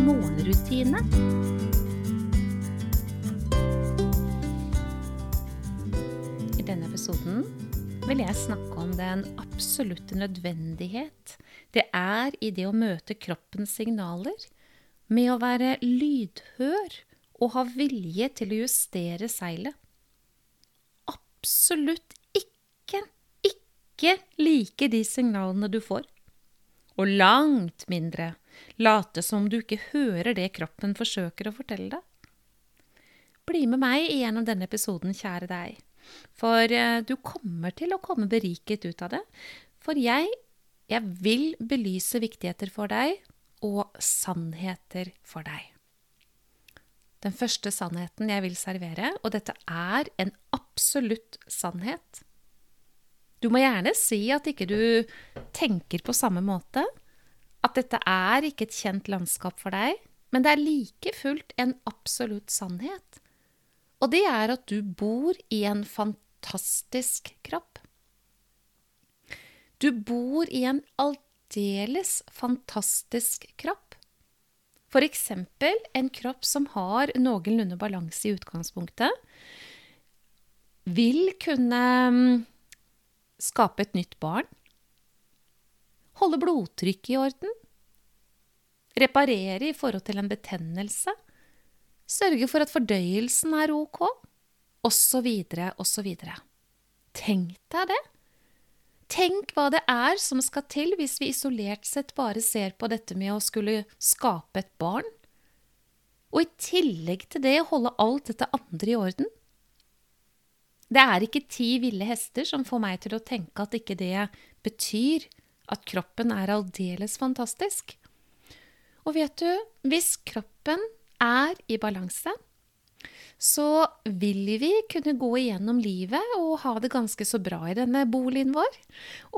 morgenrutine. I denne episoden vil jeg snakke om den absolutte nødvendighet det er i det å møte kroppens signaler, med å være lydhør og ha vilje til å justere seilet. Absolutt ikke, ikke like de signalene du får. Og langt mindre late som du ikke hører det kroppen forsøker å fortelle deg. Bli med meg gjennom denne episoden, kjære deg. For eh, du kommer til å komme beriket ut av det. For jeg, jeg vil belyse viktigheter for deg og sannheter for deg. Den første sannheten jeg vil servere, og dette er en absolutt sannhet Du må gjerne si at ikke du tenker på samme måte, at dette er ikke et kjent landskap for deg, men det er like fullt en absolutt sannhet. Og det er at du bor i en fantastisk kropp. Du bor i en aldeles fantastisk kropp. For eksempel en kropp som har noenlunde balanse i utgangspunktet, vil kunne mm, skape et nytt barn, holde blodtrykket i orden, reparere i forhold til en betennelse, sørge for at fordøyelsen er ok, osv., osv. Tenk deg det! Tenk hva det er som skal til hvis vi isolert sett bare ser på dette med å skulle skape et barn, og i tillegg til det holde alt dette andre i orden. Det er ikke ti ville hester som får meg til å tenke at ikke det betyr at kroppen er aldeles fantastisk. Og vet du, hvis kroppen er i balanse, så vil vi kunne gå igjennom livet og ha det ganske så bra i denne boligen vår.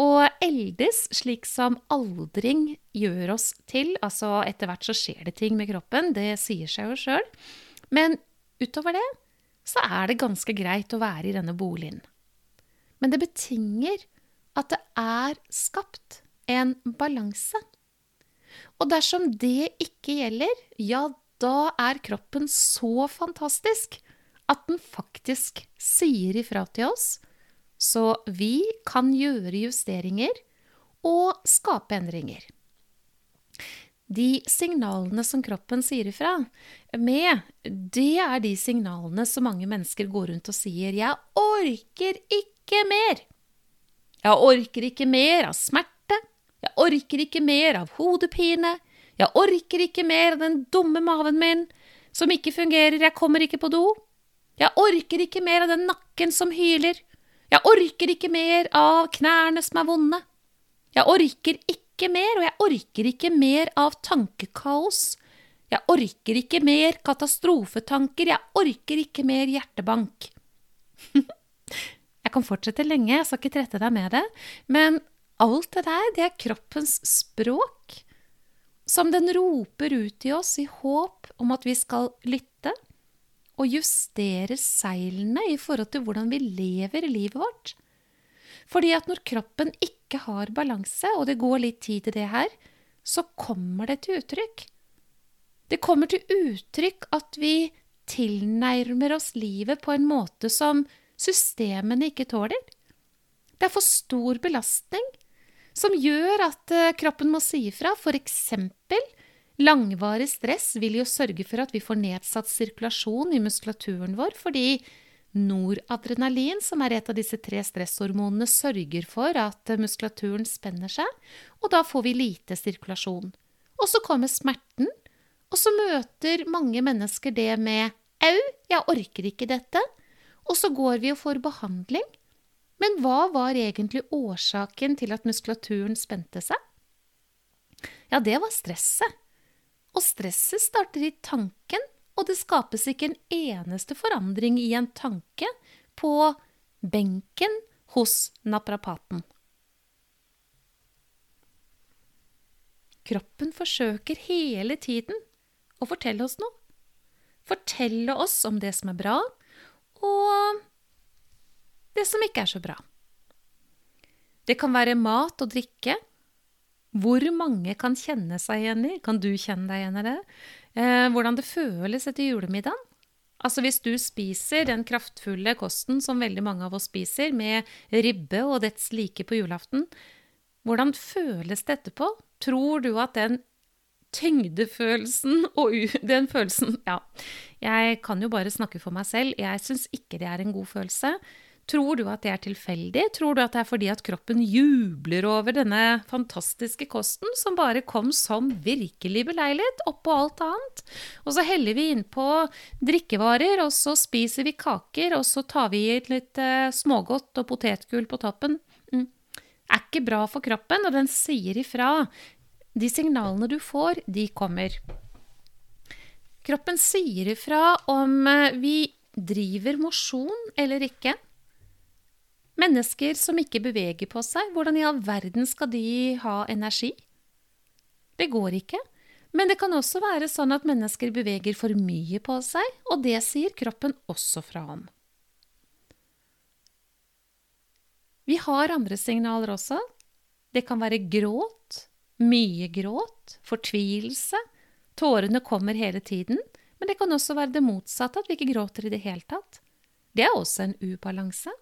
Og eldes slik som aldring gjør oss til. Altså etter hvert så skjer det ting med kroppen, det sier seg jo sjøl. Men utover det så er det ganske greit å være i denne boligen. Men det betinger at det er skapt en balanse. Og dersom det ikke gjelder, ja, da er kroppen så fantastisk at den faktisk sier ifra til oss, så vi kan gjøre justeringer og skape endringer. De signalene som kroppen sier ifra med, det er de signalene som mange mennesker går rundt og sier 'jeg orker ikke mer'. Jeg orker ikke mer av smerte, jeg orker ikke mer av hodepine, jeg orker ikke mer av den dumme maven min som ikke fungerer, jeg kommer ikke på do. Jeg orker ikke mer av den nakken som hyler. Jeg orker ikke mer av knærne som er vonde. Jeg orker ikke mer, og jeg orker ikke mer av tankekaos. Jeg orker ikke mer katastrofetanker, jeg orker ikke mer hjertebank. kan fortsette lenge, jeg skal ikke trette deg med det, men alt det der, det er kroppens språk, som den roper ut i oss i håp om at vi skal lytte og justere seilene i forhold til hvordan vi lever livet vårt. Fordi at når kroppen ikke har balanse, og det går litt tid til det her, så kommer det til uttrykk. Det kommer til uttrykk at vi tilnærmer oss livet på en måte som systemene ikke tåler. Det er for stor belastning som gjør at eh, kroppen må si ifra. For eksempel langvarig stress vil jo sørge for at vi får nedsatt sirkulasjon i muskulaturen vår, fordi Noradrenalin, som er et av disse tre stresshormonene, sørger for at muskulaturen spenner seg, og da får vi lite sirkulasjon. Og så kommer smerten, og så møter mange mennesker det med 'au, jeg orker ikke dette', og så går vi og får behandling. Men hva var egentlig årsaken til at muskulaturen spente seg? Ja, det var stresset. Og stresset starter i tanken, og det skapes ikke en eneste forandring i en tanke på benken hos naprapaten. Kroppen forsøker hele tiden å fortelle oss noe. Fortelle oss om det som er bra, og det som ikke er så bra. Det kan være mat og drikke. Hvor mange kan kjenne seg igjen i? Kan du kjenne deg igjen i det? Eh, hvordan det føles etter julemiddagen? Altså hvis du spiser den kraftfulle kosten som veldig mange av oss spiser, med ribbe og dets like på julaften, hvordan føles det etterpå? Tror du at den tyngdefølelsen og den følelsen Ja, jeg kan jo bare snakke for meg selv. Jeg syns ikke det er en god følelse. Tror du at det er tilfeldig? Tror du at det er fordi at kroppen jubler over denne fantastiske kosten, som bare kom som virkelig beleilet, oppå alt annet? Og så heller vi innpå drikkevarer, og så spiser vi kaker, og så tar vi i litt eh, smågodt og potetgull på toppen. Mm. Er ikke bra for kroppen, og den sier ifra. De signalene du får, de kommer. Kroppen sier ifra om eh, vi driver mosjon eller ikke. Mennesker som ikke beveger på seg, hvordan i all verden skal de ha energi? Det går ikke. Men det kan også være sånn at mennesker beveger for mye på seg, og det sier kroppen også fra om. Vi har andre signaler også. Det kan være gråt, mye gråt, fortvilelse. Tårene kommer hele tiden. Men det kan også være det motsatte, at vi ikke gråter i det hele tatt. Det er også en ubalanse.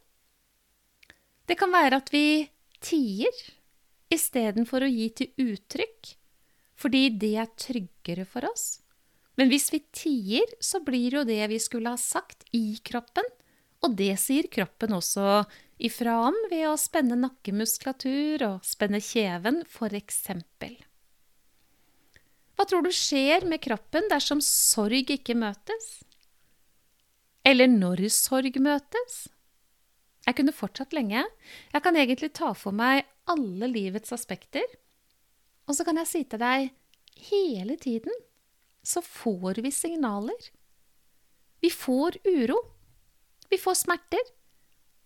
Det kan være at vi tier istedenfor å gi til uttrykk, fordi det er tryggere for oss. Men hvis vi tier, så blir jo det vi skulle ha sagt, i kroppen. Og det sier kroppen også ifra om ved å spenne nakkemuskulatur og spenne kjeven, eksempel. Hva tror du skjer med kroppen dersom sorg ikke møtes? Eller når sorg møtes? Jeg kunne fortsatt lenge. Jeg kan egentlig ta for meg alle livets aspekter. Og så kan jeg si til deg hele tiden så får vi signaler. Vi får uro. Vi får smerter.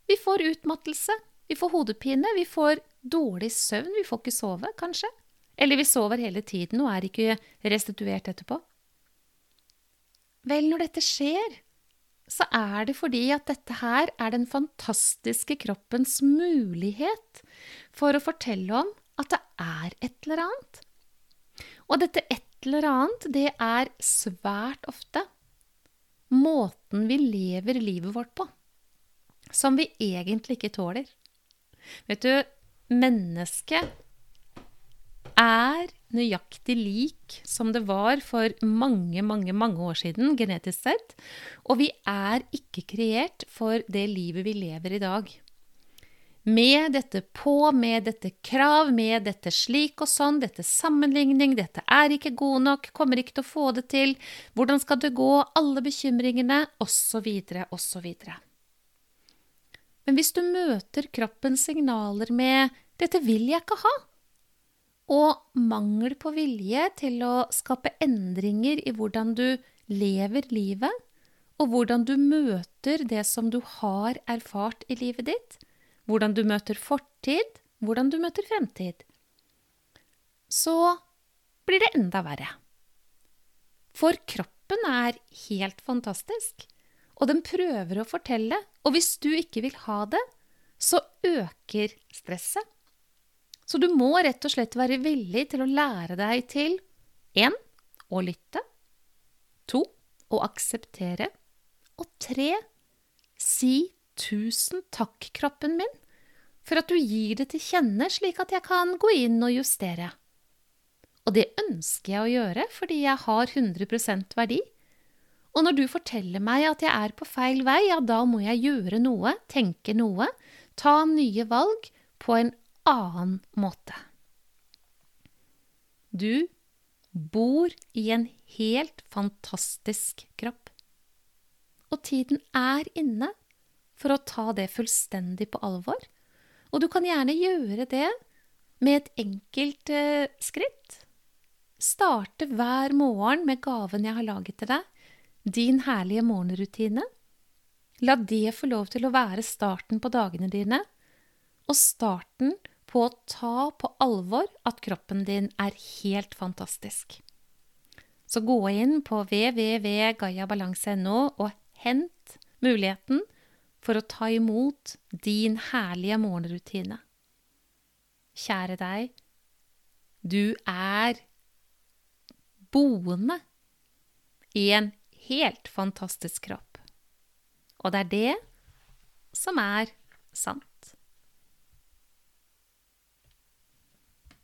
Vi får utmattelse. Vi får hodepine. Vi får dårlig søvn. Vi får ikke sove, kanskje. Eller vi sover hele tiden og er ikke restituert etterpå. Vel, når dette skjer, så er det fordi at dette her er den fantastiske kroppens mulighet for å fortelle om at det er et eller annet. Og dette et eller annet, det er svært ofte måten vi lever livet vårt på, som vi egentlig ikke tåler. Vet du, mennesket er nøyaktig lik som det var for mange, mange, mange år siden, genetisk sett. Og vi er ikke kreert for det livet vi lever i dag. Med dette på, med dette krav, med dette slik og sånn, dette sammenligning, dette er ikke god nok, kommer ikke til å få det til, hvordan skal det gå, alle bekymringene, osv., osv. Men hvis du møter kroppens signaler med 'dette vil jeg ikke ha', og mangel på vilje til å skape endringer i hvordan du lever livet, og hvordan du møter det som du har erfart i livet ditt, hvordan du møter fortid, hvordan du møter fremtid, så blir det enda verre. For kroppen er helt fantastisk, og den prøver å fortelle, og hvis du ikke vil ha det, så øker stresset. Så du må rett og slett være villig til å lære deg til 1. å lytte 2. å akseptere og 3. si tusen takk, kroppen min, for at du gir det til kjenne, slik at jeg kan gå inn og justere. Og det ønsker jeg å gjøre fordi jeg har 100% verdi. Og når du forteller meg at jeg er på feil vei, ja, da må jeg gjøre noe, tenke noe, ta nye valg på en annen måte. Du bor i en helt fantastisk kropp. Og tiden er inne for å ta det fullstendig på alvor. Og du kan gjerne gjøre det med et enkelt eh, skritt. starte hver morgen med gaven jeg har laget til deg, din herlige morgenrutine. La det få lov til å være starten på dagene dine, og starten på å ta på alvor at kroppen din er helt fantastisk. Så gå inn på www.gayabalanse.no og hent muligheten for å ta imot din herlige morgenrutine. Kjære deg, du er boende i en helt fantastisk kropp. Og det er det som er sant.